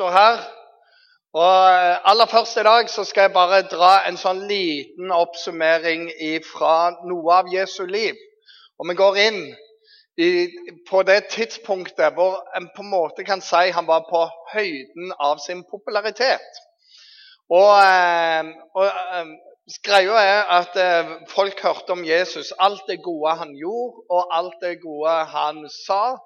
pastor her. Og eh, aller først i dag så skal jeg bare dra en sånn liten oppsummering fra noe av Jesu liv. Og vi går inn i, på det tidspunktet hvor en på en måte kan si han var på høyden av sin popularitet. Og, eh, og eh, Greia er at folk hørte om Jesus, alt det gode han gjorde, og alt det gode han sa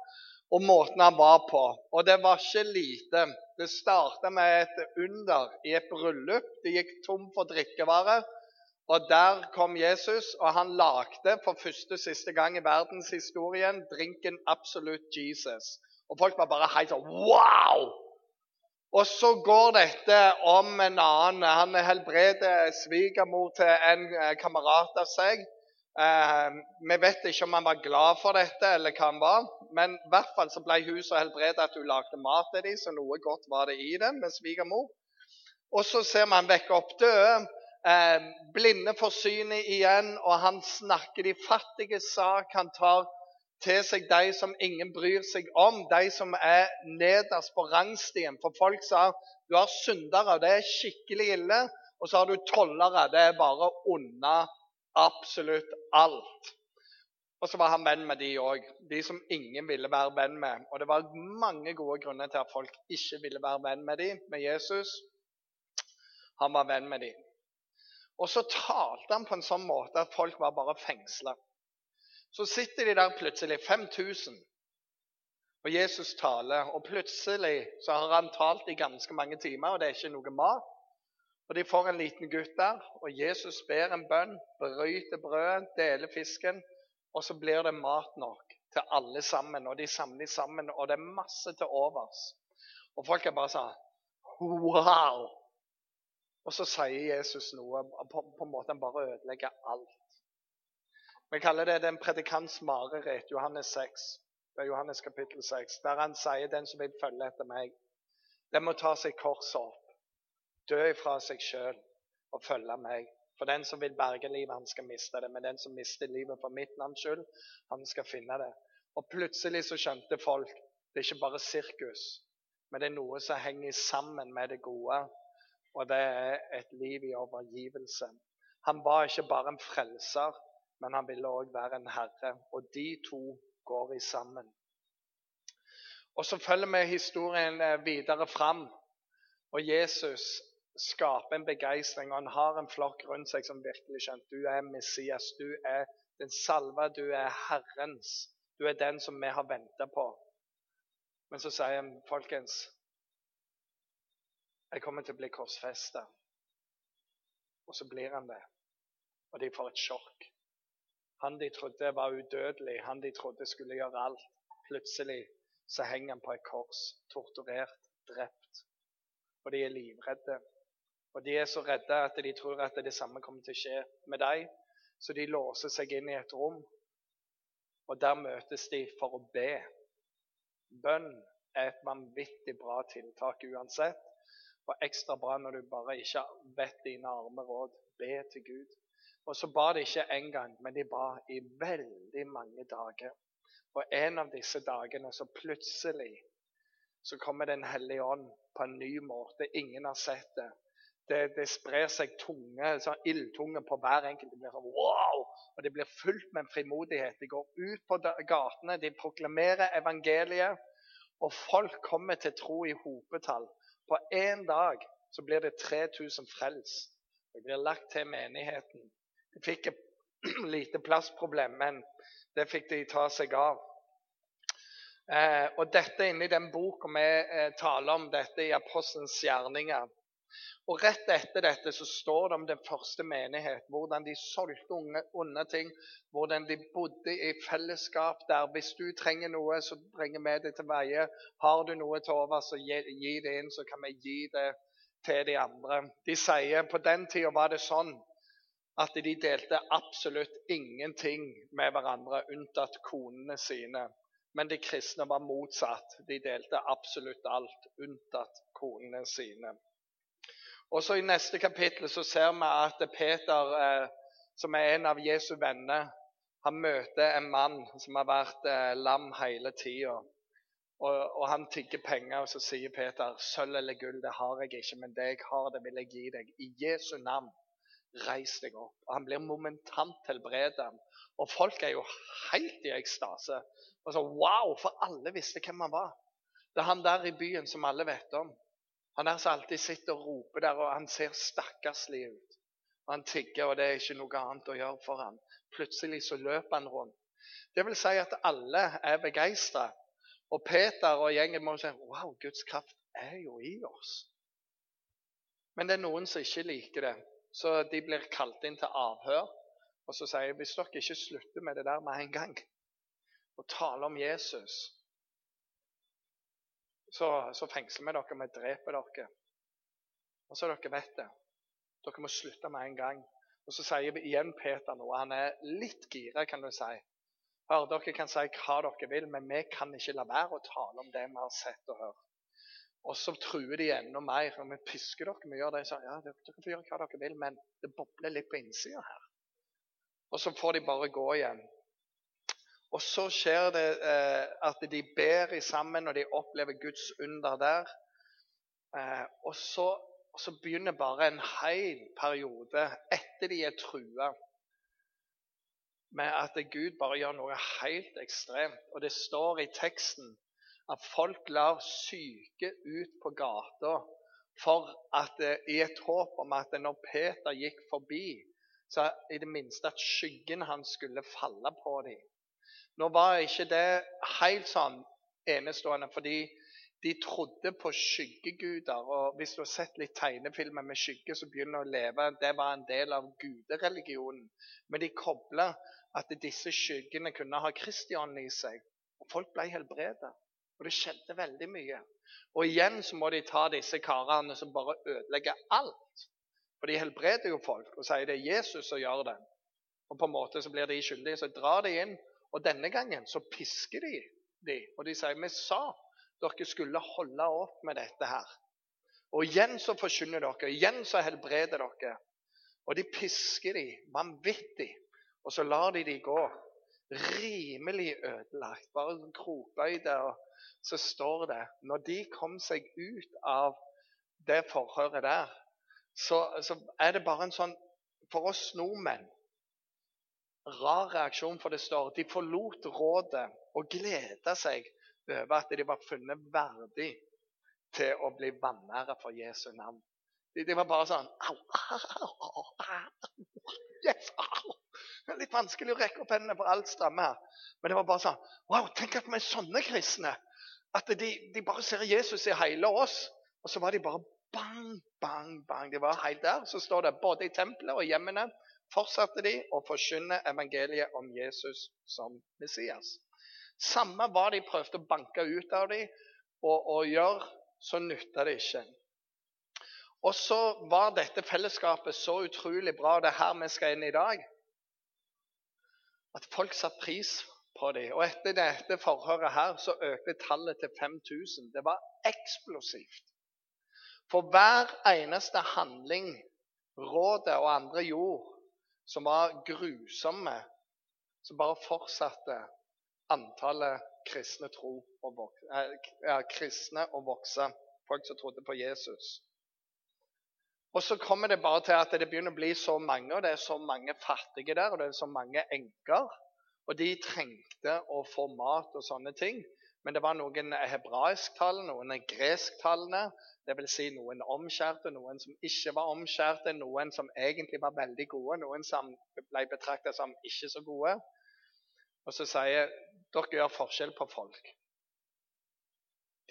og måten han var på. Og det var ikke lite. Det starta med et under i et bryllup. De gikk tom for drikkevarer. Og der kom Jesus, og han lagde for første siste gang i verdenshistorien drinken Absolute Jesus. Og folk var bare helt sånn Wow! Og så går dette om en annen. Han helbreder svigermor til en eh, kamerat av seg. Eh, vi vet ikke om han var glad for dette, eller hva han var. Men i hvert fall så ble hun så helbredet at hun lagde mat til dem, så noe godt var det i det med svigermor. Og så ser man vekke opp døde. Eh, blinde får synet igjen, og han snakker de fattige sak. Han tar til seg de som ingen bryr seg om, de som er nederst på rangstien. For folk sa du har syndere, det er skikkelig ille. Og så har du tollere, det er bare unna absolutt alt. Og så var han venn med de òg, de som ingen ville være venn med. Og det var mange gode grunner til at folk ikke ville være venn med de, med Jesus. Han var venn med de. Og så talte han på en sånn måte at folk var bare fengsla. Så sitter de der plutselig, 5000, og Jesus taler. Og plutselig så har han talt i ganske mange timer, og det er ikke noe mat. Og De får en liten gutt der, og Jesus ber en bønn, bryter brødet, deler fisken, og så blir det mat nok til alle sammen. Og de samler sammen, og det er masse til overs. Og folk er bare sånn Wow! Og så sier Jesus noe. På, på en måte han bare ødelegger alt. Vi kaller det den predikants mareritt, Johannes 6. Det er Johannes kapittel 6, der han sier den som vil følge etter meg, den må ta seg korset opp dø ifra seg sjøl og følge meg. For den som vil berge livet, han skal miste det. Men den som mister livet for mitt navns skyld, han skal finne det. Og plutselig så skjønte folk det er ikke bare sirkus, men det er noe som henger sammen med det gode. Og det er et liv i overgivelse. Han var ikke bare en frelser, men han ville òg være en herre. Og de to går i sammen. Og så følger vi historien eh, videre fram. Og Jesus skaper en begeistring, og han har en flokk rundt seg som virkelig skjønner du er Messias. Du er den salva, du er Herrens. Du er den som vi har venta på. Men så sier han, folkens Jeg kommer til å bli korsfesta. Og så blir han det. Og de får et sjokk. Han de trodde var udødelig, han de trodde skulle gjøre alt, plutselig så henger han på et kors, torturert, drept. Og de er livredde. Og de er så redde at de tror at det samme kommer til å skje med dem. Så de låser seg inn i et rom, og der møtes de for å be. Bønn er et vanvittig bra tiltak uansett. Og ekstra bra når du bare ikke vet dine arme råd. Be til Gud. Og så ba de ikke én gang, men de ba i veldig mange dager. Og en av disse dagene så plutselig så kommer Den hellige ånd på en ny måte. Ingen har sett det det, det sprer seg tunge, sånn ildtunge på hver enkelt. Det blir sånn wow! Og det blir fullt med frimodighet. De går ut på gatene, de proklamerer evangeliet, og folk kommer til tro i hopetall. På én dag så blir det 3000 frelst. Det blir lagt til menigheten. De fikk et lite plassproblem, men det fikk de ta seg av. Eh, og dette inne i den boka vi eh, taler om, dette i Apostelens gjerninger. Og Rett etter dette så står det om den første menighet, hvordan de solgte unge, onde ting, hvordan de bodde i fellesskap der hvis du trenger noe, så bringer vi det til veie. Har du noe til over, så gi, gi, det inn, så kan vi gi det til de andre. De sier på den tida var det sånn at de delte absolutt ingenting med hverandre, unntatt konene sine. Men de kristne var motsatt. De delte absolutt alt, unntatt konene sine. Og så I neste kapittel så ser vi at Peter, eh, som er en av Jesu venner, han møter en mann som har vært eh, lam hele tida. Og, og han tigger penger, og så sier Peter, sølv eller gull, det har jeg ikke, men det jeg har, det vil jeg gi deg. I Jesu navn, reis deg opp. Og han blir momentant helbredet. Og folk er jo helt i ekstase. Og så, wow, For alle visste hvem han var. Det er han der i byen som alle vet om. Han der som alltid sitter og roper der, og han ser stakkarslig ut. Han tigger, og det er ikke noe annet å gjøre for han. Plutselig så løper han rundt. Det vil si at alle er begeistra. Og Peter og gjengen må si wow, Guds kraft er jo i oss. Men det er noen som ikke liker det. Så de blir kalt inn til avhør. Og så sier jeg hvis dere ikke slutter med det der med en gang, og taler om Jesus, så, så fengsler vi dere, vi dreper dere. Og så dere vet det. Dere må slutte med en gang. Og Så sier igjen Peter noe. Han er litt gira, kan du si. Hør, Dere kan si hva dere vil, men vi kan ikke la være å tale om det vi har sett og hørt. Og så truer de enda mer. og Vi pisker dere. Vi gjør det. Så, ja, dere får gjøre hva dere vil, men det bobler litt på innsida her. Og så får de bare gå igjen. Og så skjer det eh, at de ber sammen, og de opplever Guds under der. Eh, og, så, og, så, begynner bare en hel periode etter de er trua, med at Gud bare gjør noe helt ekstremt. Og det står i teksten at folk lar syke ut på gata for at, eh, i et håp om at når Peter gikk forbi, så i det minste at skyggen hans skulle falle på dem. Nå var ikke det helt sånn enestående, fordi de trodde på skyggeguder. Og hvis du har sett litt tegnefilmer med skygge som begynner å leve, det var en del av gudereligionen. Men de kobla at disse skyggene kunne ha kristianen i seg. Og folk ble helbredet. Og det skjedde veldig mye. Og igjen så må de ta disse karene som bare ødelegger alt. For de helbreder jo folk og sier det er Jesus som gjør det. Og på en måte så blir de skyldige. Så drar de inn og denne gangen så pisker de de, og de sier vi sa dere skulle holde opp med dette her. Og igjen så forkynner dere, igjen så helbreder dere. Og de pisker de vanvittig, og så lar de de gå. Rimelig ødelagt, bare krokbøyde. Og så står det når de kom seg ut av det forhøret der, så, så er det bare en sånn For oss nordmenn rar reaksjon, for det står de forlot rådet og gleda seg over at de var funnet verdig til å bli vanære for Jesu navn. De, de var bare sånn au, au, au, au, yes, au. Det er litt vanskelig å rekke opp hendene, for alt strammer her. Men det var bare sånn Wow, tenk at vi er sånne kristne! At de, de bare ser Jesus i hele oss. Og så var de bare bang, bang, bang. De var helt der. Så står det både i tempelet og hjemmene fortsatte de å forkynne evangeliet om Jesus som Messias. Samme hva de prøvde å banke ut av dem og, og gjøre, så nytta det ikke. Og så var dette fellesskapet så utrolig bra, det er her vi skal inn i dag, at folk satte pris på dem. Og etter dette forhøret her så økte tallet til 5000. Det var eksplosivt. For hver eneste handling rådet og andre gjorde, som var grusomme, så bare fortsatte antallet kristne, og vokse, eh, kristne å vokse. Folk som trodde på Jesus. Og så kommer det bare til at det begynner å bli så mange, og det er så mange fattige der, og det er så mange enker. Og de trengte å få mat og sånne ting. Men det var noen hebraisktalende, noen gresktalende, Dvs. Si noen omskjærte, noen som ikke var omskjærte, noen som egentlig var veldig gode, noen som ble betraktet som ikke så gode. Og så sier dere gjør forskjell på folk.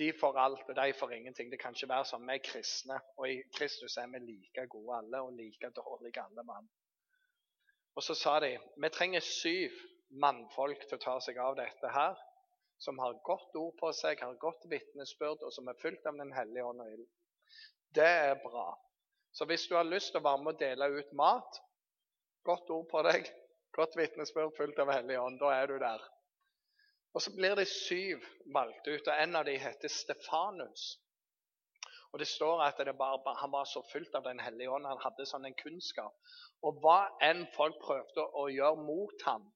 De får alt, og de får ingenting. Det kan ikke være sånn. Vi er kristne, og i Kristus er vi like gode alle og like dårlige alle mann. Og så sa de vi trenger syv mannfolk til å ta seg av dette her som har godt ord på seg, har godt vitnesbyrd, og som er fylt av Den hellige ånd og ild. Det er bra. Så hvis du har lyst til å være med og dele ut mat, godt ord på deg, godt vitnesbyrd, fylt av Hellig ånd, da er du der. Og Så blir det syv valgt ut, og en av dem heter Stefanus. Og Det står at det bare, han var så fylt av Den hellige ånd, han hadde sånn en kunnskap. Og hva enn folk prøvde å gjøre mot ham,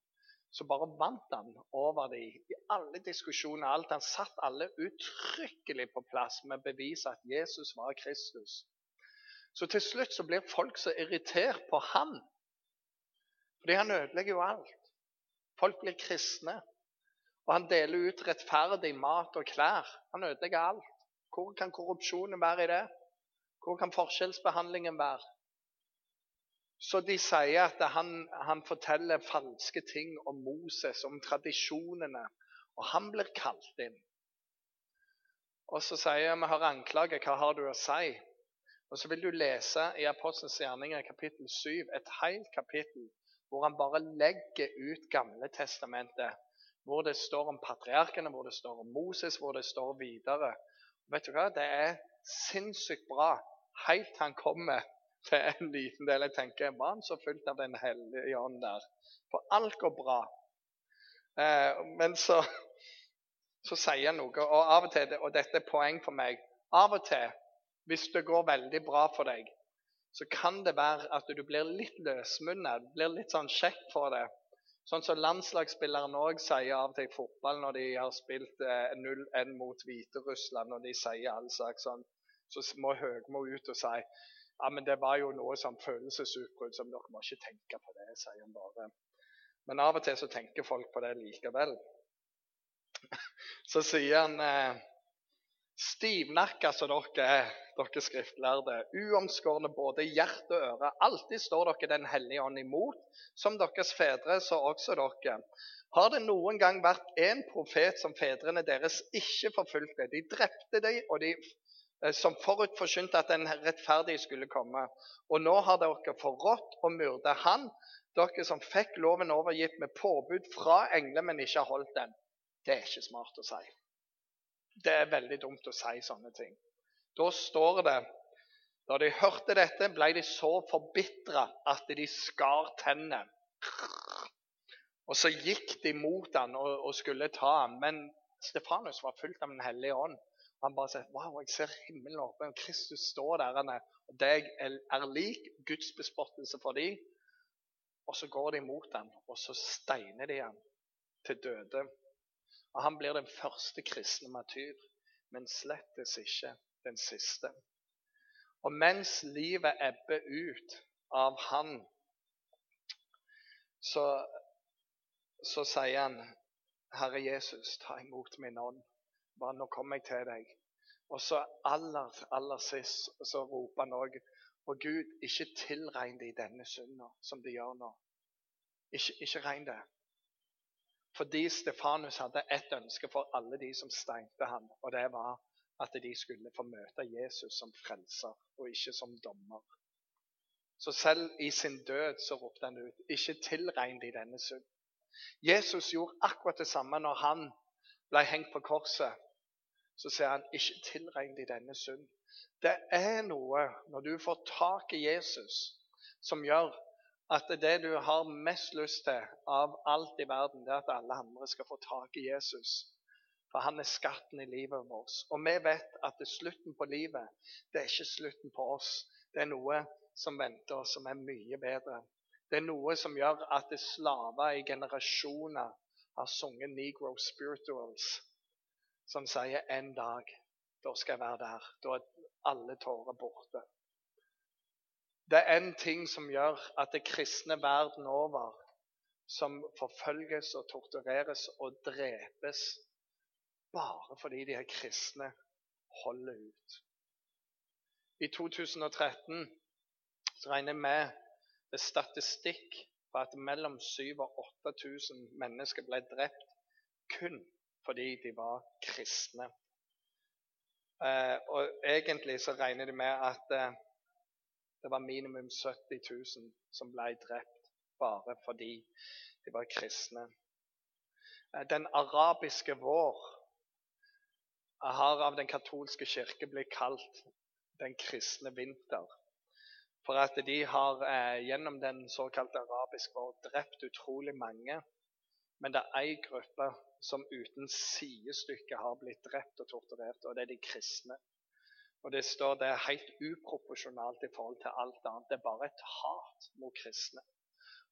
så bare vant han over dem i alle diskusjoner. alt. Han satt alle uttrykkelig på plass med å bevise at Jesus var Kristus. Så til slutt så blir folk så irritert på han. Fordi han ødelegger jo alt. Folk blir kristne. Og han deler ut rettferdig mat og klær. Han ødelegger alt. Hvor kan korrupsjonen være i det? Hvor kan forskjellsbehandlingen være? Så de sier at han, han, forteller falske ting om Moses, om tradisjonene. Og han blir kalt inn. Og så sier vi har anklaget, hva har du å si? Og så vil du lese i Apostelens gjerninger kapittel 7 et helt kapittel hvor han bare legger ut Gamle testamentet. Hvor det står om patriarkene, hvor det står om Moses, hvor det står videre. vet du hva? Det er sinnssykt bra helt til han kommer til en liten del. Jeg tenker, Var han så fullt av Den hellige ånd der? For alt går bra. Eh, men så, så sier han noe, og av og til, og dette er poeng for meg Av og til, hvis det går veldig bra for deg, så kan det være at du blir litt løsmunnet, blir litt sånn kjekk for det. Sånn som landslagsspilleren òg sier av og til i fotball når de har spilt eh, 0-1 mot Hviterussland, og de sier all slags sånn, så må Høgmo ut og si ja, men det var jo noe sånn følelsesutbrudd som dere må ikke tenke på det, sier han bare. Men av og til så tenker folk på det likevel. Så sier han eh, Stivnakka som dere er, dere skriftlærde, uomskårne både hjerte og øre. Alltid står dere Den hellige ånd imot, som deres fedre, så også dere. Har det noen gang vært en profet som fedrene deres ikke forfulgte? De drepte dem, og de som forutforsynte at den rettferdige skulle komme. Og nå har dere forrådt og myrdet Han, dere som fikk loven overgitt med påbud fra engler, men ikke har holdt den. Det er ikke smart å si. Det er veldig dumt å si sånne ting. Da står det da de hørte dette, ble de så forbitra at de skar tennene. Og så gikk de mot han og skulle ta han, Men Stefanus var fullt av Den hellige ånd. Han bare sier wow, jeg ser himmelen åpen. Kristus står der. Han er, og deg er lik Guds bespottelse for dem. Og så går de mot ham, og så steiner de ham til døde. Og Han blir den første kristne matyr, men slettes ikke den siste. Og mens livet ebber ut av han, så, så sier han, Herre Jesus, ta imot min ånd. Bare nå kommer jeg til deg. Og så aller, aller sist så roper han òg Og Gud, ikke tilregn de denne synda som de gjør nå. Ikke, ikke regn det. Fordi Stefanus hadde ett ønske for alle de som steinte ham, og det var at de skulle få møte Jesus som frelser, og ikke som dommer. Så selv i sin død så ropte han ut, ikke tilregn de denne synd. Jesus gjorde akkurat det samme når han ble hengt på korset så sier han ikke tilregn deg denne synd. Det er noe når du får tak i Jesus, som gjør at det du har mest lyst til av alt i verden, det er at alle andre skal få tak i Jesus. For han er skatten i livet vårt. Og vi vet at det er slutten på livet, det er ikke slutten på oss. Det er noe som venter oss, som er mye bedre. Det er noe som gjør at slaver i generasjoner har sunget Negro spirituals som sier en dag da skal jeg være der. Da er alle tårer borte. Det er en ting som gjør at det kristne verden over som forfølges og tortureres og drepes bare fordi de er kristne, holder ut. I 2013 så regner jeg med det statistikk på at mellom 7000 og 8000 mennesker ble drept kun fordi de var kristne. Eh, og egentlig så regner de med at eh, det var minimum 70 000 som ble drept bare fordi de var kristne. Eh, den arabiske vår har av den katolske kirke blitt kalt den kristne vinter. For at de har gjennom den såkalte arabiske vår drept utrolig mange. Men det er ei gruppe som uten sidestykke har blitt drept og torturert, og det er de kristne. Og Det står det er helt uproporsjonalt i forhold til alt annet. Det er bare et hat mot kristne.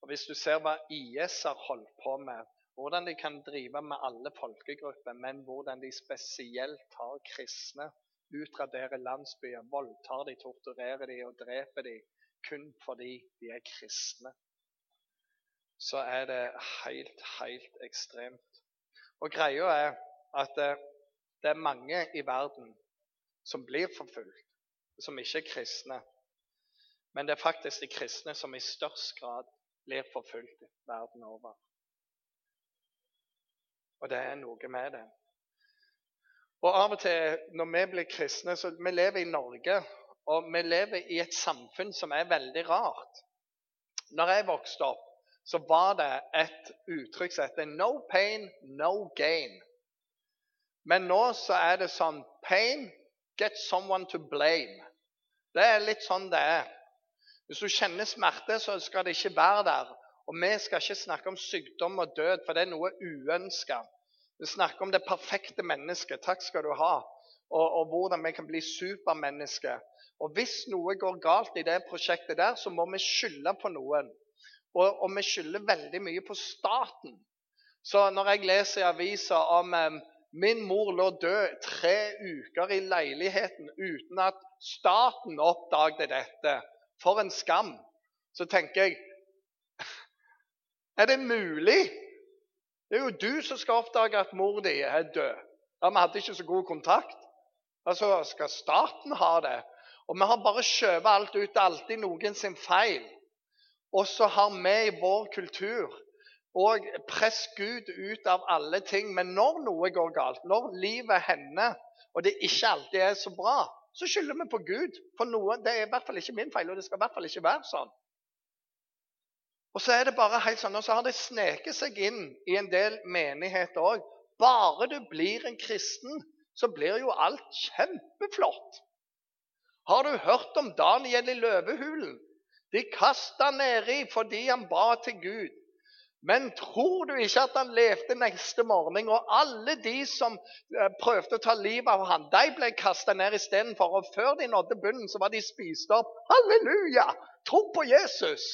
Og Hvis du ser hva IS har holdt på med, hvordan de kan drive med alle folkegrupper, men hvordan de spesielt tar kristne, utraderer landsbyer, voldtar de, torturerer de og dreper de kun fordi de er kristne, så er det helt, helt ekstremt. Og greia er at det, det er mange i verden som blir forfulgt, som ikke er kristne. Men det er faktisk de kristne som i størst grad blir forfulgt verden over. Og det er noe med det. Og av og til når vi blir kristne så Vi lever i Norge, og vi lever i et samfunn som er veldig rart. Når jeg vokste opp, så var det et uttrykk som heter 'no pain, no gain'. Men nå så er det sånn 'pain, get someone to blame'. Det er litt sånn det er. Hvis du kjenner smerte, så skal det ikke være der. Og vi skal ikke snakke om sykdom og død, for det er noe uønska. Vi snakker om det perfekte mennesket. Takk skal du ha. Og, og hvordan vi kan bli supermennesker. Og hvis noe går galt i det prosjektet der, så må vi skylde på noen. Og, og vi skylder veldig mye på staten. Så når jeg leser i avisa om eh, min mor lå død tre uker i leiligheten uten at staten oppdaget dette, for en skam, så tenker jeg Er det mulig? Det er jo du som skal oppdage at mor di er død. Ja, Vi hadde ikke så god kontakt. Altså, Skal staten ha det? Og vi har bare skjøvet alt ut. Det er alltid noen sin feil. Og så har vi i vår kultur og press Gud ut av alle ting. Men når noe går galt, når livet hender, og det ikke alltid er så bra, så skylder vi på Gud. For noe, det er i hvert fall ikke min feil, og det skal i hvert fall ikke være sånn. Og så er det bare helt sånn, og så har det sneket seg inn i en del menigheter òg. Bare du blir en kristen, så blir jo alt kjempeflott. Har du hørt om Daniel i løvehulen? De kasta han nedi fordi han ba til Gud. Men tror du ikke at han levde neste morgen? Og alle de som eh, prøvde å ta livet av ham, de ble kasta ned istedenfor. Og før de nådde bunnen, så var de spist opp. Halleluja! Tro på Jesus!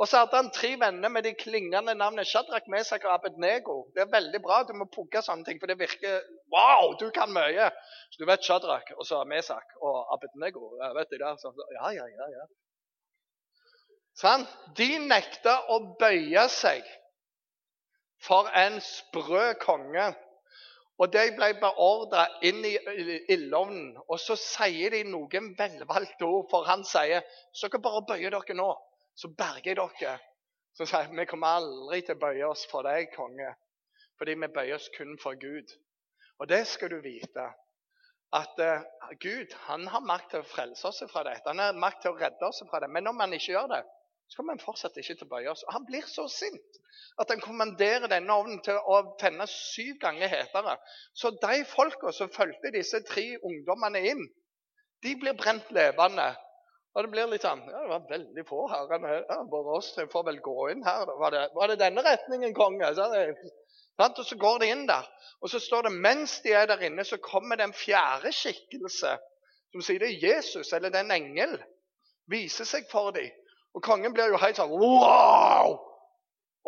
Og så hadde han tre venner med de klingende navnene Shadrach, Mesak og Abednego. Det er veldig bra. Du må pugge sånne ting, for det virker Wow, du kan mye! Så du vet Shadrach og så Mesak og Abednego. vet du der, så, ja, ja, ja, ja. Sånn? De nekta å bøye seg for en sprø konge. Og de ble beordra inn i ildovnen. Og så sier de noen velvalgte ord, for han sier så dere bare bøyer dere nå så berger jeg dere. Så sier vi kommer aldri til å bøye oss for deg, konge, fordi vi bøyer oss kun for Gud. Og det skal du vite, at uh, Gud han har makt til å frelse oss fra dette. Han har makt til å redde oss fra det. Men om han ikke gjør det, så kommer han fortsatt ikke til å bøye oss. Han blir så sint at han kommanderer denne ovnen til å tenne syv ganger hetere. Så de folka som fulgte disse tre ungdommene inn, de blir brent levende. Og det blir litt sånn Ja, det var veldig få her. Ja, bare oss tre får vel gå inn her. Var det, var det denne retningen, konge? Og så går de inn der. Og så står det mens de er der inne, så kommer det en fjerde skikkelse som sier det er Jesus, eller det er en engel. Viser seg for dem. Og kongen blir jo helt sånn Wow!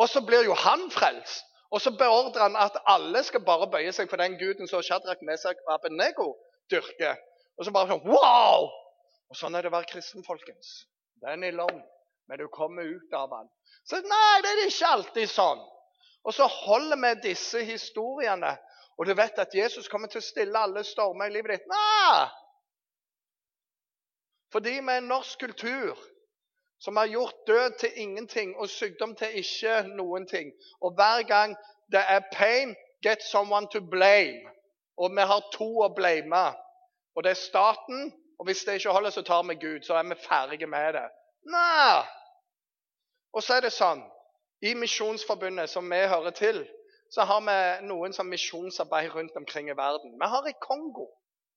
Og så blir jo han frelst. Og så beordrer han at alle skal bare bøye seg for den guden som Shadrach, Mesak og Abenego dyrker. Og så bare sånn Wow! Og Sånn er det å være kristen, folkens. Den er lang, men du kommer ut av den. Så nei, det er ikke alltid sånn. Og så holder vi disse historiene, og du vet at Jesus kommer til å stille alle stormer i livet ditt. Nei! Fordi vi er en norsk kultur som har gjort død til ingenting og sykdom til ikke noen ting. Og hver gang det er pain, get someone to blame. Og vi har to å blame. Og det er staten, og hvis det ikke holder, så tar vi Gud. Så er vi ferdige med det. Nei! Og så er det sånn I Misjonsforbundet, som vi hører til, så har vi noen som misjonsarbeid rundt omkring i verden. Vi har i Kongo.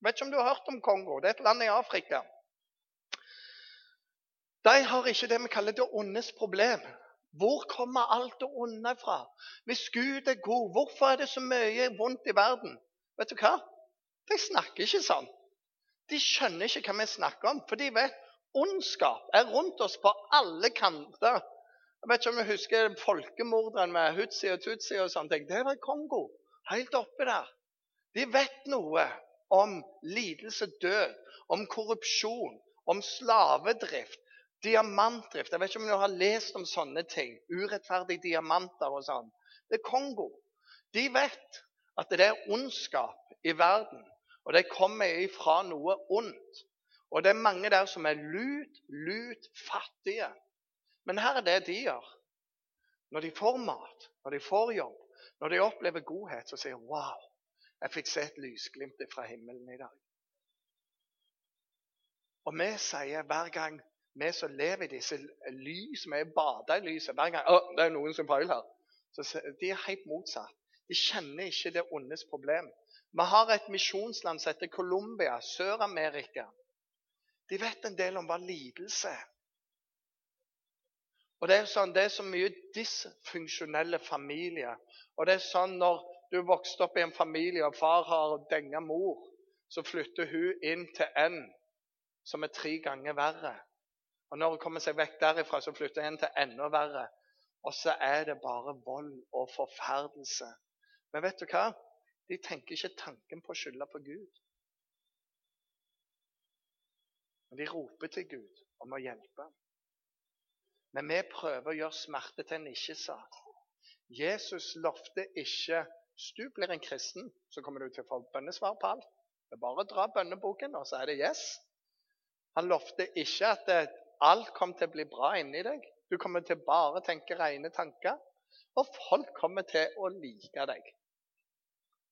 Vet ikke om du har hørt om Kongo. Det er et land i Afrika. De har ikke det vi kaller det ondes problem. Hvor kommer alt det onde fra? Hvis Gud er god, hvorfor er det så mye vondt i verden? Vet du hva? De snakker ikke sånn. De skjønner ikke hva vi snakker om, for de vet ondskap er rundt oss på alle kanter. Jeg vet ikke om du husker folkemorderen med Hutsi og Tutsi og sånne. Det var i Kongo. Helt oppi der. De vet noe om lidelse, død, om korrupsjon, om slavedrift, diamantdrift. Jeg vet ikke om du har lest om sånne ting. Urettferdige diamanter og sånn. Det er Kongo. De vet at det er ondskap i verden, og det kommer ifra noe ondt. Og det er mange der som er lut, lut fattige. Men her er det de gjør. Når de får mat, når de får jobb, når de opplever godhet, så sier de wow, jeg fikk se et lysglimt fra himmelen i dag. Og vi sier hver gang vi som lever i disse lys, vi bader i lyset hver gang, oh, det er noen som feil her. Så De er helt motsatt. De kjenner ikke det ondes problem. Vi har et misjonsland som heter Colombia, Sør-Amerika. De vet en del om hva lidelse. Og Det er sånn, det er så mye dysfunksjonelle familier. Og det er sånn når du vokste opp i en familie og far har denga mor, så flytter hun inn til en som er tre ganger verre. Og Når hun kommer seg vekk derifra, så flytter hun til enda verre. Og så er det bare vold og forferdelse. Men vet du hva? De tenker ikke tanken på å skylde på Gud. Men de roper til Gud om å hjelpe. Men vi prøver å gjøre smerte til en ikke-sak. Jesus lovte ikke hvis du blir en kristen, så kommer du til å få bønnesvar på alt. Det er bare å dra bønneboken, og så er det yes. Han lovte ikke at alt kommer til å bli bra inni deg. Du kommer til bare å tenke rene tanker. Og folk kommer til å like deg.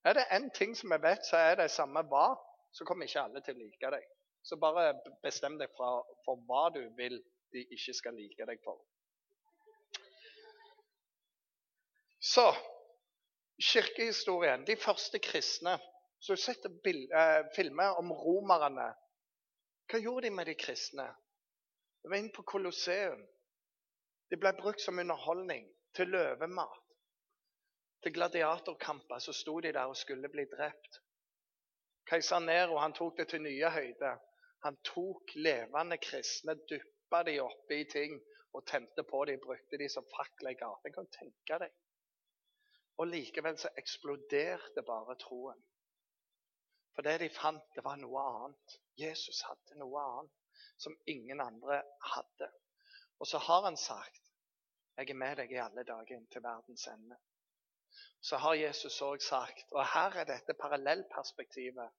Er det én ting som jeg vet, så er det samme hva, så kommer ikke alle til å like deg. Så bare bestem deg for, for hva du vil de ikke skal like deg for. Så kirkehistorien. De første kristne. Så du setter eh, filmer om romerne. Hva gjorde de med de kristne? De var inne på Colosseum. Det ble brukt som underholdning, til løvemat. Til gladiatorkamper så sto de der og skulle bli drept. Keiser Nero han tok det til nye høyder. Han tok levende kristne, dyppa de oppi ting og tente på de, brukte de som fakler i gaten. Kan du tenke deg? Og likevel så eksploderte bare troen. For det de fant, det var noe annet. Jesus hadde noe annet som ingen andre hadde. Og så har han sagt, 'Jeg er med deg i alle dager inn til verdens ende'. Så har Jesus òg sagt, og her er dette parallellperspektivet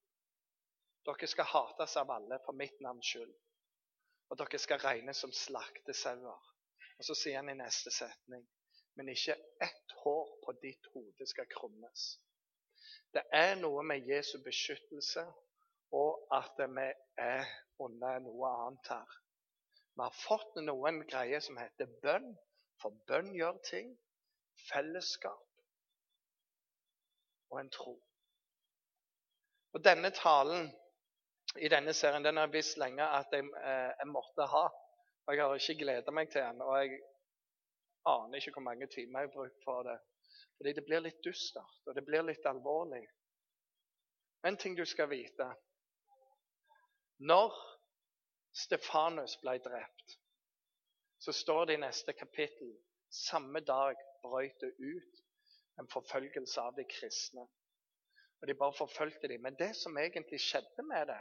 Dere skal hates av alle for mitt navns skyld og dere skal regnes som slaktesauer. Og så sier han i neste setning men ikke ett hår på ditt hode skal krummes. Det er noe med Jesu beskyttelse og at vi er under noe annet her. Vi har fått noen greier som heter bønn, for bønn gjør ting. Fellesskap og en tro. Og Denne talen i denne serien. Den har jeg visst lenge at jeg, eh, jeg, måtte ha. Og Jeg har ikke gleda meg til den. Og jeg aner ikke hvor mange timer jeg har brukt for det. Fordi det blir litt dustert, og det blir litt alvorlig. En ting du skal vite. Når Stefanus ble drept, så står det i neste kapittel samme dag brøt det ut en forfølgelse av de kristne. Og De bare forfulgte dem. Men det som egentlig skjedde med det,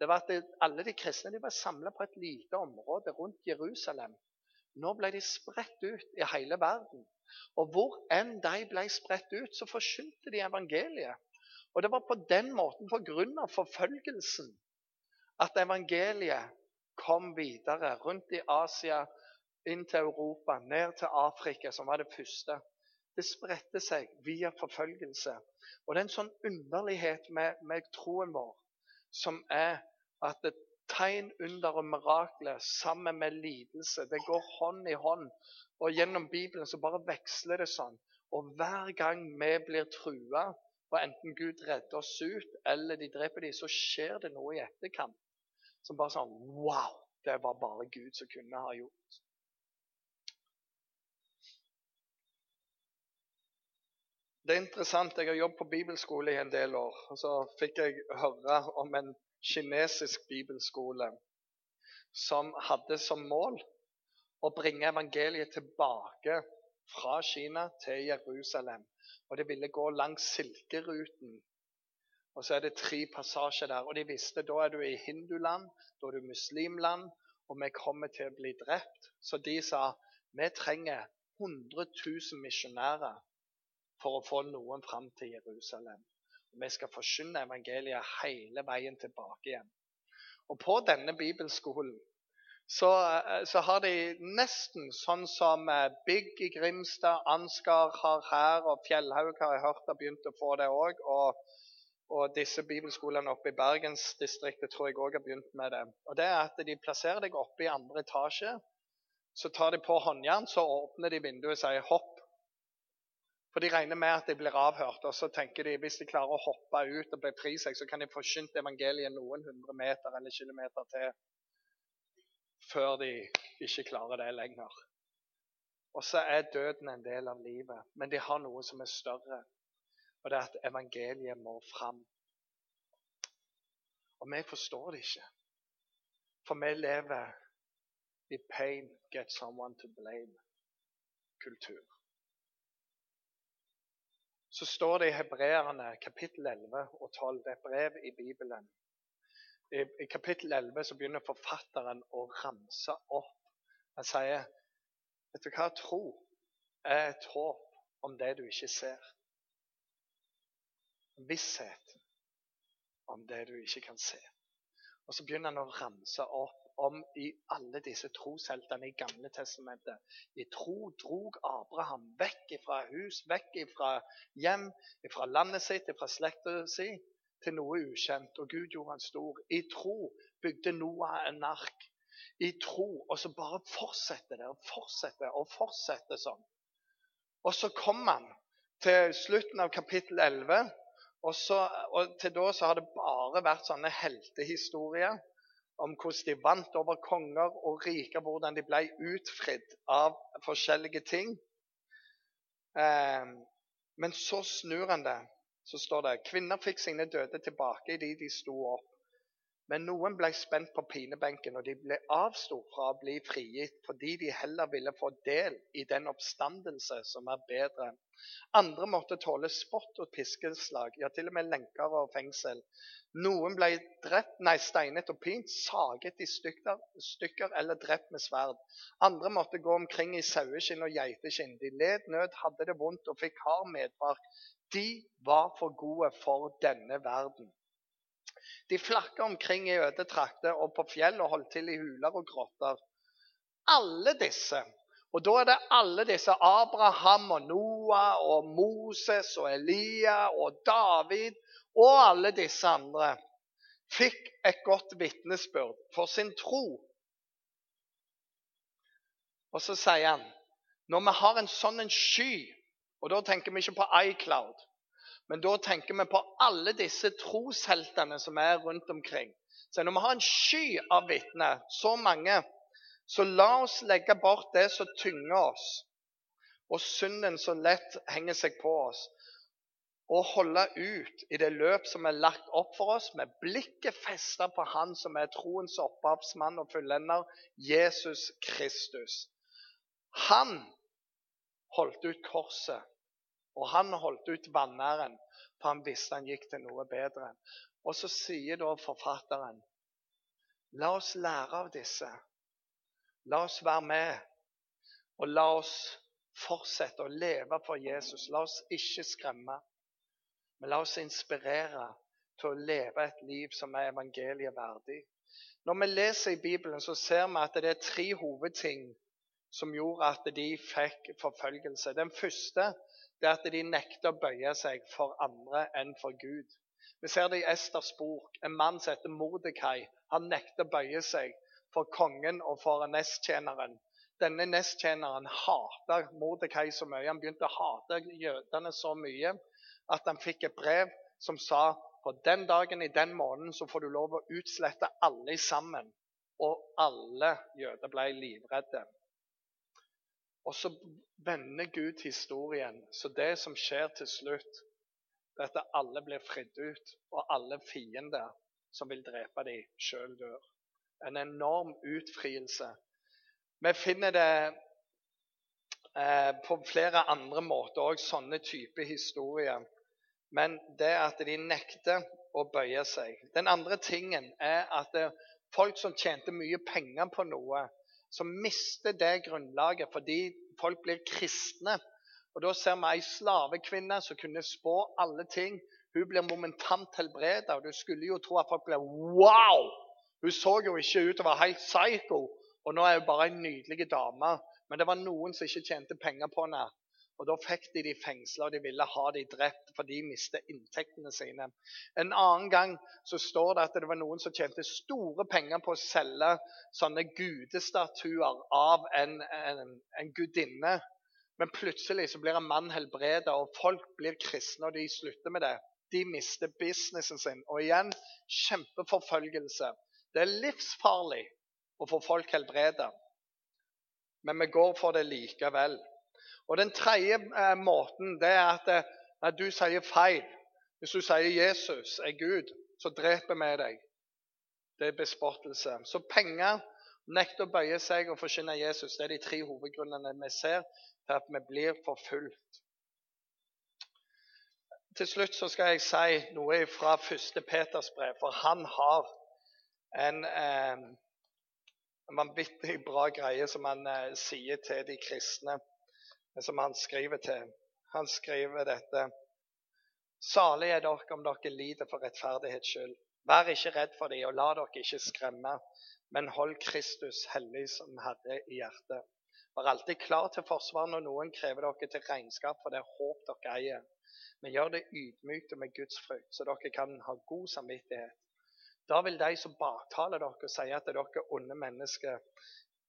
det var at alle de kristne de var samla på et lite område rundt Jerusalem. Nå ble de spredt ut i hele verden. Og hvor enn de ble spredt ut, så forkynte de evangeliet. Og det var på den måten, på grunn av forfølgelsen, at evangeliet kom videre rundt i Asia, inn til Europa, ned til Afrika, som var det første. Det spredte seg via forfølgelse. Og det er en sånn underlighet med, med troen vår som er at det tegn, under og mirakler sammen med lidelse, det går hånd i hånd. Og gjennom Bibelen så bare veksler det sånn. Og hver gang vi blir trua, og enten Gud redder oss ut, eller de dreper dem, så skjer det noe i etterkant som bare sånn Wow! Det var bare Gud som kunne ha gjort. Det er interessant. Jeg har jobbet på bibelskole i en del år. og Så fikk jeg høre om en kinesisk bibelskole som hadde som mål å bringe evangeliet tilbake fra Kina til Jerusalem. Og det ville gå langs Silkeruten. Og så er det tre passasjer der. Og de visste da er du i hinduland, da er du muslimland, og vi kommer til å bli drept. Så de sa vi trenger 100 000 misjonærer for å få noen fram til Jerusalem. Vi skal forkynne evangeliet hele veien tilbake igjen. Og på denne bibelskolen så, så, har de nesten sånn som eh, Bygg i Grimstad, Ansgar har her, og Fjellhaug har jeg hørt har begynt å få det òg. Og, og, disse bibelskolene oppe i bergensdistriktet tror jeg òg har begynt med det. Og det er at De plasserer deg oppe i andre etasje. Så tar de på håndjern, så åpner de vinduet og sier 'hopp'. For de regner med at de blir avhørt. Og så tenker de hvis de klarer å hoppe ut og befri seg, så kan de forsynt evangeliet noen hundre meter eller kilometer til før de ikke klarer det lenger. Og så er døden en del av livet, men de har noe som er større. Og det er at evangeliet må fram. Og vi forstår det ikke. For vi lever i pain, get someone to blame-kultur. Så står det i Hebreerne kapittel 11 og 12, det er et brev i Bibelen, i, I kapittel 11 så begynner forfatteren å ramse opp. Han sier Vet du hva? Tro er et håp om det du ikke ser. Visshet om det du ikke kan se. Og så begynner han å ramse opp om i alle disse trosheltene i Gamle testamentet. I tro drog Abraham vekk fra hus, vekk fra hjem, fra landet sitt, fra slekta si, til noe ukjent, og Gud gjorde han stor. I tro bygde Noah en ark. I tro. Og så bare fortsetter det og fortsetter og fortsetter sånn. Og så kom han til slutten av kapittel 11. Og, så, og til da så har det bare vært sånne heltehistorier om hvordan de vant over konger og riker, hvordan de ble utfridd av forskjellige ting. Eh, men så snur han det så står det kvinner fikk sine døde tilbake idet de sto opp. Men noen ble spent på pinebenken, og de ble avstått fra å bli frigitt fordi de heller ville få del i den oppstandelse som er bedre. Andre måtte tåle spott og piskeslag, ja, til og med lenker og fengsel. Noen ble drept, nei, steinet og pint, saget i stykker, stykker eller drept med sverd. Andre måtte gå omkring i saueskinn og geiteskinn. De led nød, hadde det vondt og fikk hard medfart. De var for gode for denne verden. De flakka omkring i øde trakter og på fjell og holdt til i huler og grotter. Alle disse, og da er det alle disse Abraham og Noah og Moses og Elia og David og alle disse andre, fikk et godt vitnesbyrd for sin tro. Og så sier han når vi har en sånn en sky og Da tenker vi ikke på iCloud, men da tenker vi på alle disse trosheltene som er rundt omkring. Så Når vi har en sky av vitner, så mange, så la oss legge bort det som tynger oss, og synden så lett henger seg på oss, og holde ut i det løp som er lagt opp for oss, med blikket festet på Han som er troens opphavsmann og fullender, Jesus Kristus. Han holdt ut korset. Og han holdt ut vanæren, for han visste han gikk til noe bedre. Og så sier da forfatteren La oss lære av disse. La oss være med, og la oss fortsette å leve for Jesus. La oss ikke skremme, men la oss inspirere til å leve et liv som er evangeliet verdig. Når vi leser i Bibelen, så ser vi at det er tre hovedting som gjorde at de fikk forfølgelse. Den første er at de nekter å bøye seg for andre enn for Gud. Vi ser det i Esters bok. En mann som heter Mordekai. Han nekter å bøye seg for kongen og for nesttjeneren. Denne nesttjeneren hater Mordekai så mye. Han begynte å hate jødene så mye at han fikk et brev som sa på den dagen i den måneden så får du lov å utslette alle sammen. Og alle jøder ble livredde. Og så vender Gud historien. Så det som skjer til slutt, det er at alle blir fridd ut, og alle fiender som vil drepe dem, sjøl dør. En enorm utfrielse. Vi finner det eh, på flere andre måter òg, sånne typer historier. Men det at de nekter å bøye seg. Den andre tingen er at folk som tjente mye penger på noe, som mister det grunnlaget fordi folk blir kristne. Og Da ser vi ei slavekvinne som kunne spå alle ting. Hun blir momentant helbreda, og du skulle jo tro at folk ble Wow! Hun så jo ikke ut å være helt psycho, og nå er hun bare en nydelig dame. Men det var noen som ikke tjente penger på henne. Og Da fikk de de fengsla, og de ville ha de drept, for de mistet inntektene sine. En annen gang så står det at det var noen som tjente store penger på å selge sånne gudestatuer av en, en, en gudinne. Men plutselig så blir en mann helbreda, og folk blir kristne, og de slutter med det. De mister businessen sin. Og igjen kjempeforfølgelse. Det er livsfarlig å få folk helbreda, men vi går for det likevel. Og Den tredje eh, måten det er at at, du sier feil Hvis du sier 'Jesus er Gud', så dreper vi deg. Det er bespottelse. Så penger, nekt å bøye seg og forkynne Jesus, det er de tre hovedgrunnene vi ser til at vi blir forfulgt. Til slutt så skal jeg si noe fra første Peters brev, for han har en eh, vanvittig bra greie som han eh, sier til de kristne som han skriver til. Han skriver dette. Salig er dere om dere lider for rettferdighets skyld. Vær ikke redd for dem, og la dere ikke skremme, men hold Kristus hellig som Herre i hjertet. Vær alltid klar til forsvar når noen krever dere til regnskap for det håp dere eier. Men gjør det ydmykt og med Guds frykt, så dere kan ha god samvittighet. Da vil de som baktaler dere, og sier at dere onde mennesker,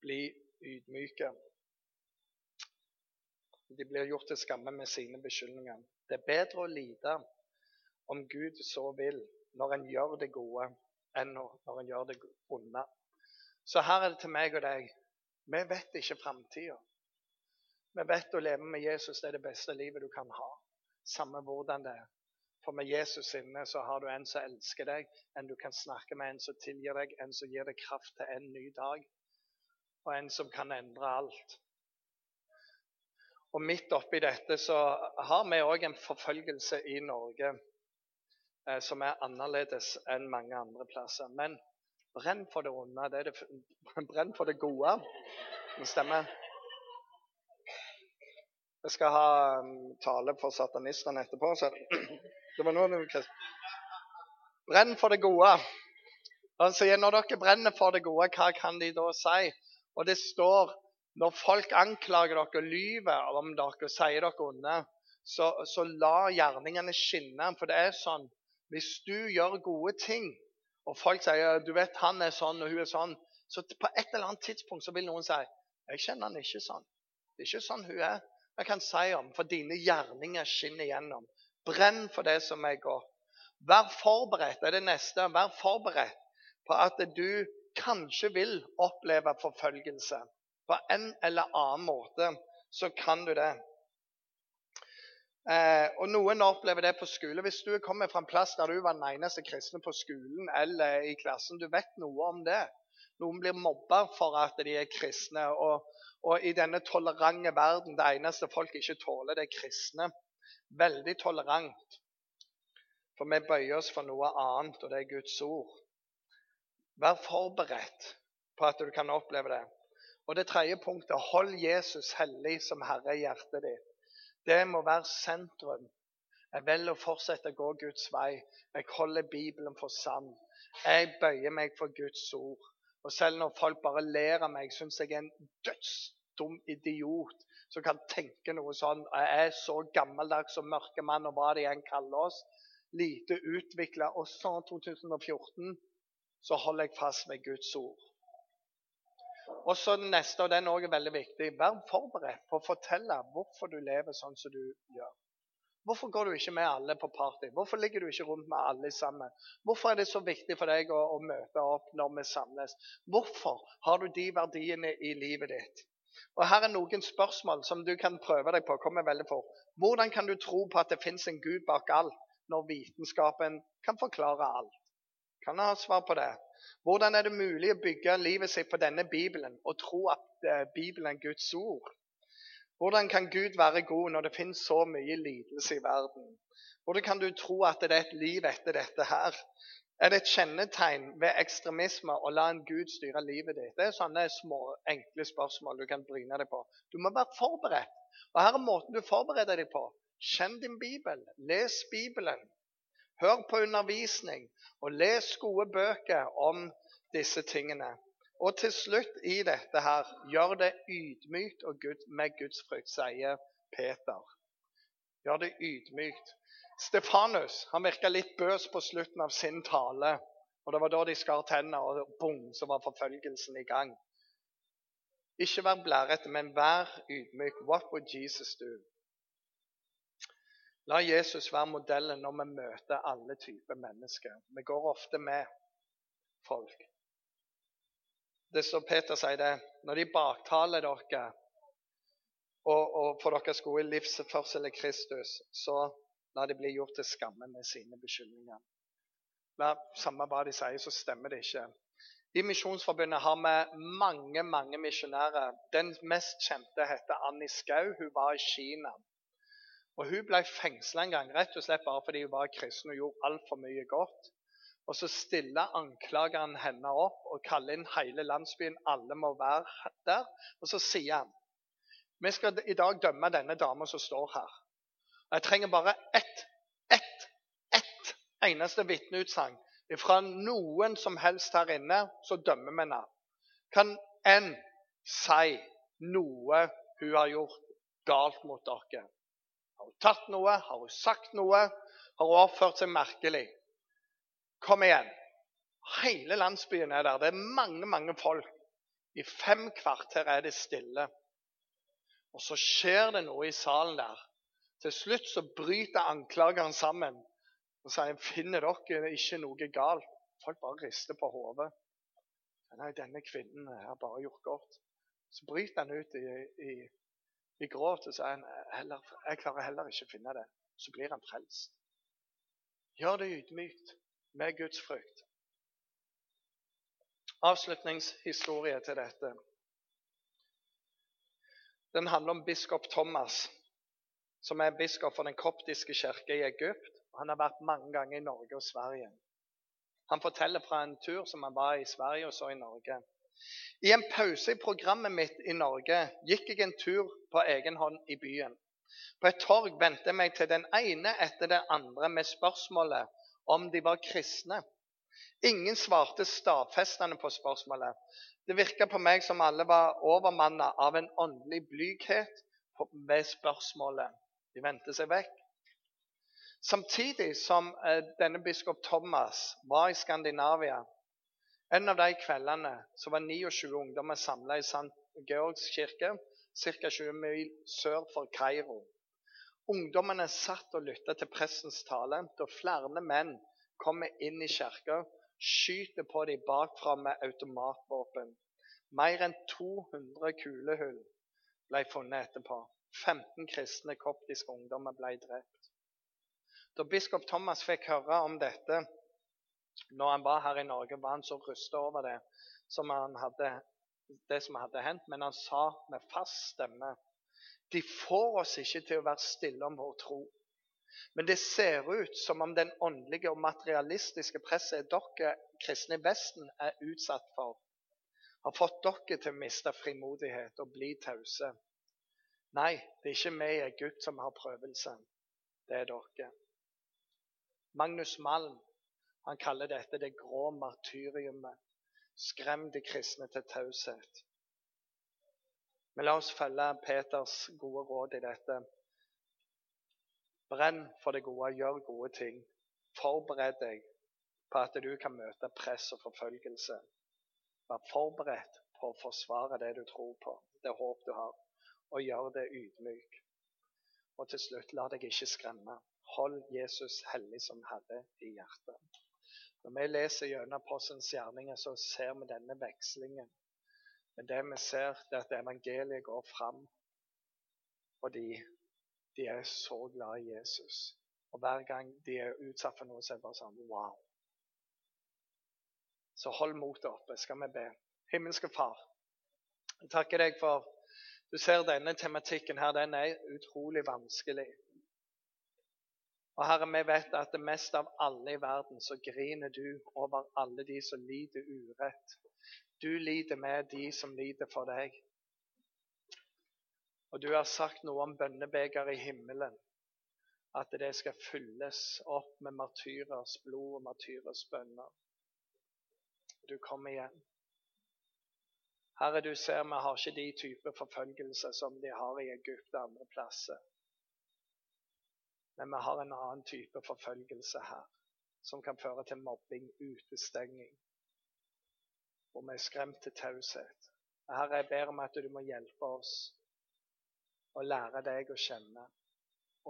bli ydmyke. De blir gjort til skamme med sine beskyldninger. Det er bedre å lide om Gud så vil, når en gjør det gode, enn når en gjør det onde. Så her er det til meg og deg. Vi vet ikke framtida. Vi vet å leve med Jesus det er det beste livet du kan ha. Samme hvordan det er. For med Jesus inne så har du en som elsker deg, en du kan snakke med, en som tilgir deg, en som gir deg kraft til en ny dag, og en som kan endre alt. Og midt oppi dette så har vi òg en forfølgelse i Norge eh, som er annerledes enn mange andre plasser. Men brenn for det onde. Det det, brenn for det gode. Det stemmer. Jeg skal ha um, tale for satanistene etterpå. Så det var noen Brenn for det gode. Han sier når dere brenner for det gode, hva kan de da si? Og det står når folk anklager dere og lyver om dere og sier dere onde, så, så, la gjerningene skinne. For det er sånn hvis du gjør gode ting, og folk sier du vet han er sånn og hun er sånn, så på et eller annet tidspunkt så vil noen si jeg kjenner han ikke sånn. Det er ikke sånn hun er. Jeg kan si om, for dine gjerninger skinner gjennom. Brenn for det som er godt. Vær forberedt, det er det neste. Vær forberedt på at du kanskje vil oppleve forfølgelse. På en eller annen måte så kan du det. Eh, og Noen opplever det på skole. Hvis du kommer fra en plass der du var den eneste kristne på skolen eller i klassen, du vet noe om det. Noen blir mobba for at de er kristne. Og, og i denne tolerante verden, det eneste folk ikke tåler, det er kristne. Veldig tolerant. For vi bøyer oss for noe annet, og det er Guds ord. Vær forberedt på at du kan oppleve det. Og det tredje punktet hold Jesus hellig som Herre i hjertet ditt. Det må være sentrum. Jeg velger å fortsette å gå Guds vei. Jeg holder Bibelen for sann. Jeg bøyer meg for Guds ord. Og selv når folk bare ler av meg, syns jeg er en dødsdum idiot som kan tenke noe sånn. Jeg er så gammeldags og mørkemann og hva de enn kaller oss. Lite utvikla. Og så 2014 så holder jeg fast ved Guds ord. Og så den neste, og den er også veldig viktig. Vær forberedt på å fortelle hvorfor du lever sånn som du gjør. Hvorfor går du ikke med alle på party? Hvorfor ligger du ikke rundt med alle sammen? Hvorfor er det så viktig for deg å, å møte opp når vi samles? Hvorfor har du de verdiene i livet ditt? Og Her er noen spørsmål som du kan prøve deg på. kommer veldig fort. Hvordan kan du tro på at det fins en Gud bak alt, når vitenskapen kan forklare alt? Kan jeg ha svar på det? Hvordan er det mulig å bygge livet sitt på denne Bibelen og tro at eh, Bibelen er Guds ord? Hvordan kan Gud være god når det finnes så mye lidelse i verden? Hvordan kan du tro at det er et liv etter dette her? Er det et kjennetegn ved ekstremisme å la en Gud styre livet ditt? Det er sånne små, enkle spørsmål du kan bryne deg på. Du må være forberedt. Og her er måten du forbereder deg på. Kjenn din bibel. Les Bibelen. Hør på undervisning, og les gode bøker om disse tingene. Og til slutt i dette her gjør det ydmykt og Gud, med Guds frykt, sier Peter. Gjør det ydmykt. Stefanus han virka litt bøs på slutten av sin tale. og Det var da de skar tennene, og bom, så var forfølgelsen i gang. Ikke vær blærete, men vær ydmyk. What would Jesus do? La Jesus være modellen når vi møter alle typer mennesker. Vi går ofte med folk. Det står Peter sier det. Når de baktaler dere og, og får deres gode livsførsel i Kristus, så la det bli gjort til skamme med sine beskyldninger. La, samme hva de sier, så stemmer det ikke. I Misjonsforbundet har vi mange mange misjonærer. Den mest kjente heter Annie Skau. Hun var i Kina. Og Hun ble fengsla en gang rett og slett bare fordi hun var kristen og gjorde altfor mye godt. Og Så stiller anklageren henne opp og kaller inn hele landsbyen. Alle må være der. Og så sier han vi skal i dag dømme denne dama som står her. Og Jeg trenger bare ett, ett, ett eneste vitneutsagn fra noen som helst her inne, så dømmer vi henne. Kan en si noe hun har gjort galt mot dere? Har hun tatt noe? Har hun sagt noe? Har hun oppført seg merkelig? Kom igjen. Hele landsbyen er der. Det er mange, mange folk. I fem kvarter er det stille. Og så skjer det noe i salen der. Til slutt så bryter anklageren sammen og sier finner dere ikke noe galt. Folk bare rister på hodet. Nei, denne kvinnen har bare gjort godt. Så bryter han ut i, i, i gråt og sier heller, jeg klarer heller ikke å finne det. Så blir han frelst. Gjør det ydmykt med Guds frykt. Avslutningshistorie til dette. Den handler om biskop Thomas, som er biskop for den koptiske kirke i Egypt. Han har vært mange ganger i Norge og Sverige. Han forteller fra en tur som han var i Sverige og så i Norge. I en pause i programmet mitt i Norge gikk jeg en tur på egen hånd i byen. På et torg vendte jeg meg til den ene etter den andre med spørsmålet om de var kristne. Ingen svarte stadfestende på spørsmålet. Det virka på meg som alle var overmanna av en åndelig blyghet ved spørsmålet. De vendte seg vekk. Samtidig som eh, denne biskop Thomas var i Skandinavia En av de kveldene så var 29 ungdommer samla i St. Georgs kirke, ca. 20 mil sør for Kairo. Ungdommene satt og lytta til prestens tale da flere menn kommer inn i kirka, skyter på dem bakfra med automatvåpen. Mer enn 200 kulehull ble funnet etterpå. 15 kristne koptiske ungdommer ble drept. Da biskop Thomas fikk høre om dette når han var her i Norge, var han så rysta over det som, hadde, det som hadde hendt, men han sa med fast stemme de får oss ikke til å være stille om vår tro. Men det ser ut som om den åndelige og materialistiske presset dere kristne i Vesten er utsatt for, har fått dere til å miste frimodighet og bli tause. Nei, det er ikke vi i Egypt som har prøvelsen. Det er dere. Magnus Malm han kaller dette det grå martyriumet. Skrem de kristne til taushet. Men la oss følge Peters gode råd i dette. Brenn for det gode, gjør gode ting. Forbered deg på at du kan møte press og forfølgelse. Vær forberedt på å forsvare det du tror på, det håp du har, og gjør det ydmyk. Og til slutt, la deg ikke skremme. Hold Jesus hellig som Herre i hjertet. Når vi leser gjennom Apostelens gjerninger, så ser vi denne vekslingen men det vi ser, det er at evangeliet går fram fordi de er så glad i Jesus. Og hver gang de er utsatt for noe, så er det bare sånn Wow. Så hold motet oppe, skal vi be. Himmelske Far, jeg takker deg for du ser denne tematikken her, den er utrolig vanskelig. Og Herre, vi vet at det mest av alle i verden så griner du over alle de som lider urett. Du lider med de som lider for deg. Og du har sagt noe om bønnebeger i himmelen. At det skal fylles opp med martyrers blod og martyrers bønner. Du kommer igjen. Herre, du ser vi har ikke de typer forfølgelse som de har i Egypt og andre plasser. Men vi har en annen type forfølgelse her, som kan føre til mobbing, utestenging, hvor vi er skremt til taushet. Herre, jeg ber om at du må hjelpe oss å lære deg å kjenne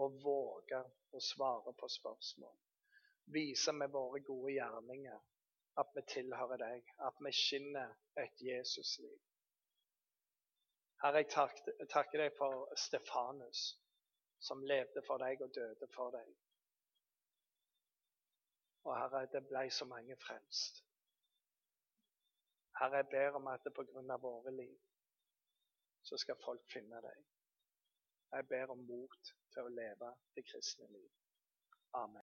og våge å svare på spørsmål. Vise med våre gode gjerninger at vi tilhører deg, at vi skinner et Jesusliv. Herre, jeg takker deg for Stefanus, som levde for deg og døde for deg. Og Herre, det ble så mange frelst. Herre, jeg ber om at det av våre liv så skal folk finne deg. Jeg ber om mot til å leve det kristne liv. Amen.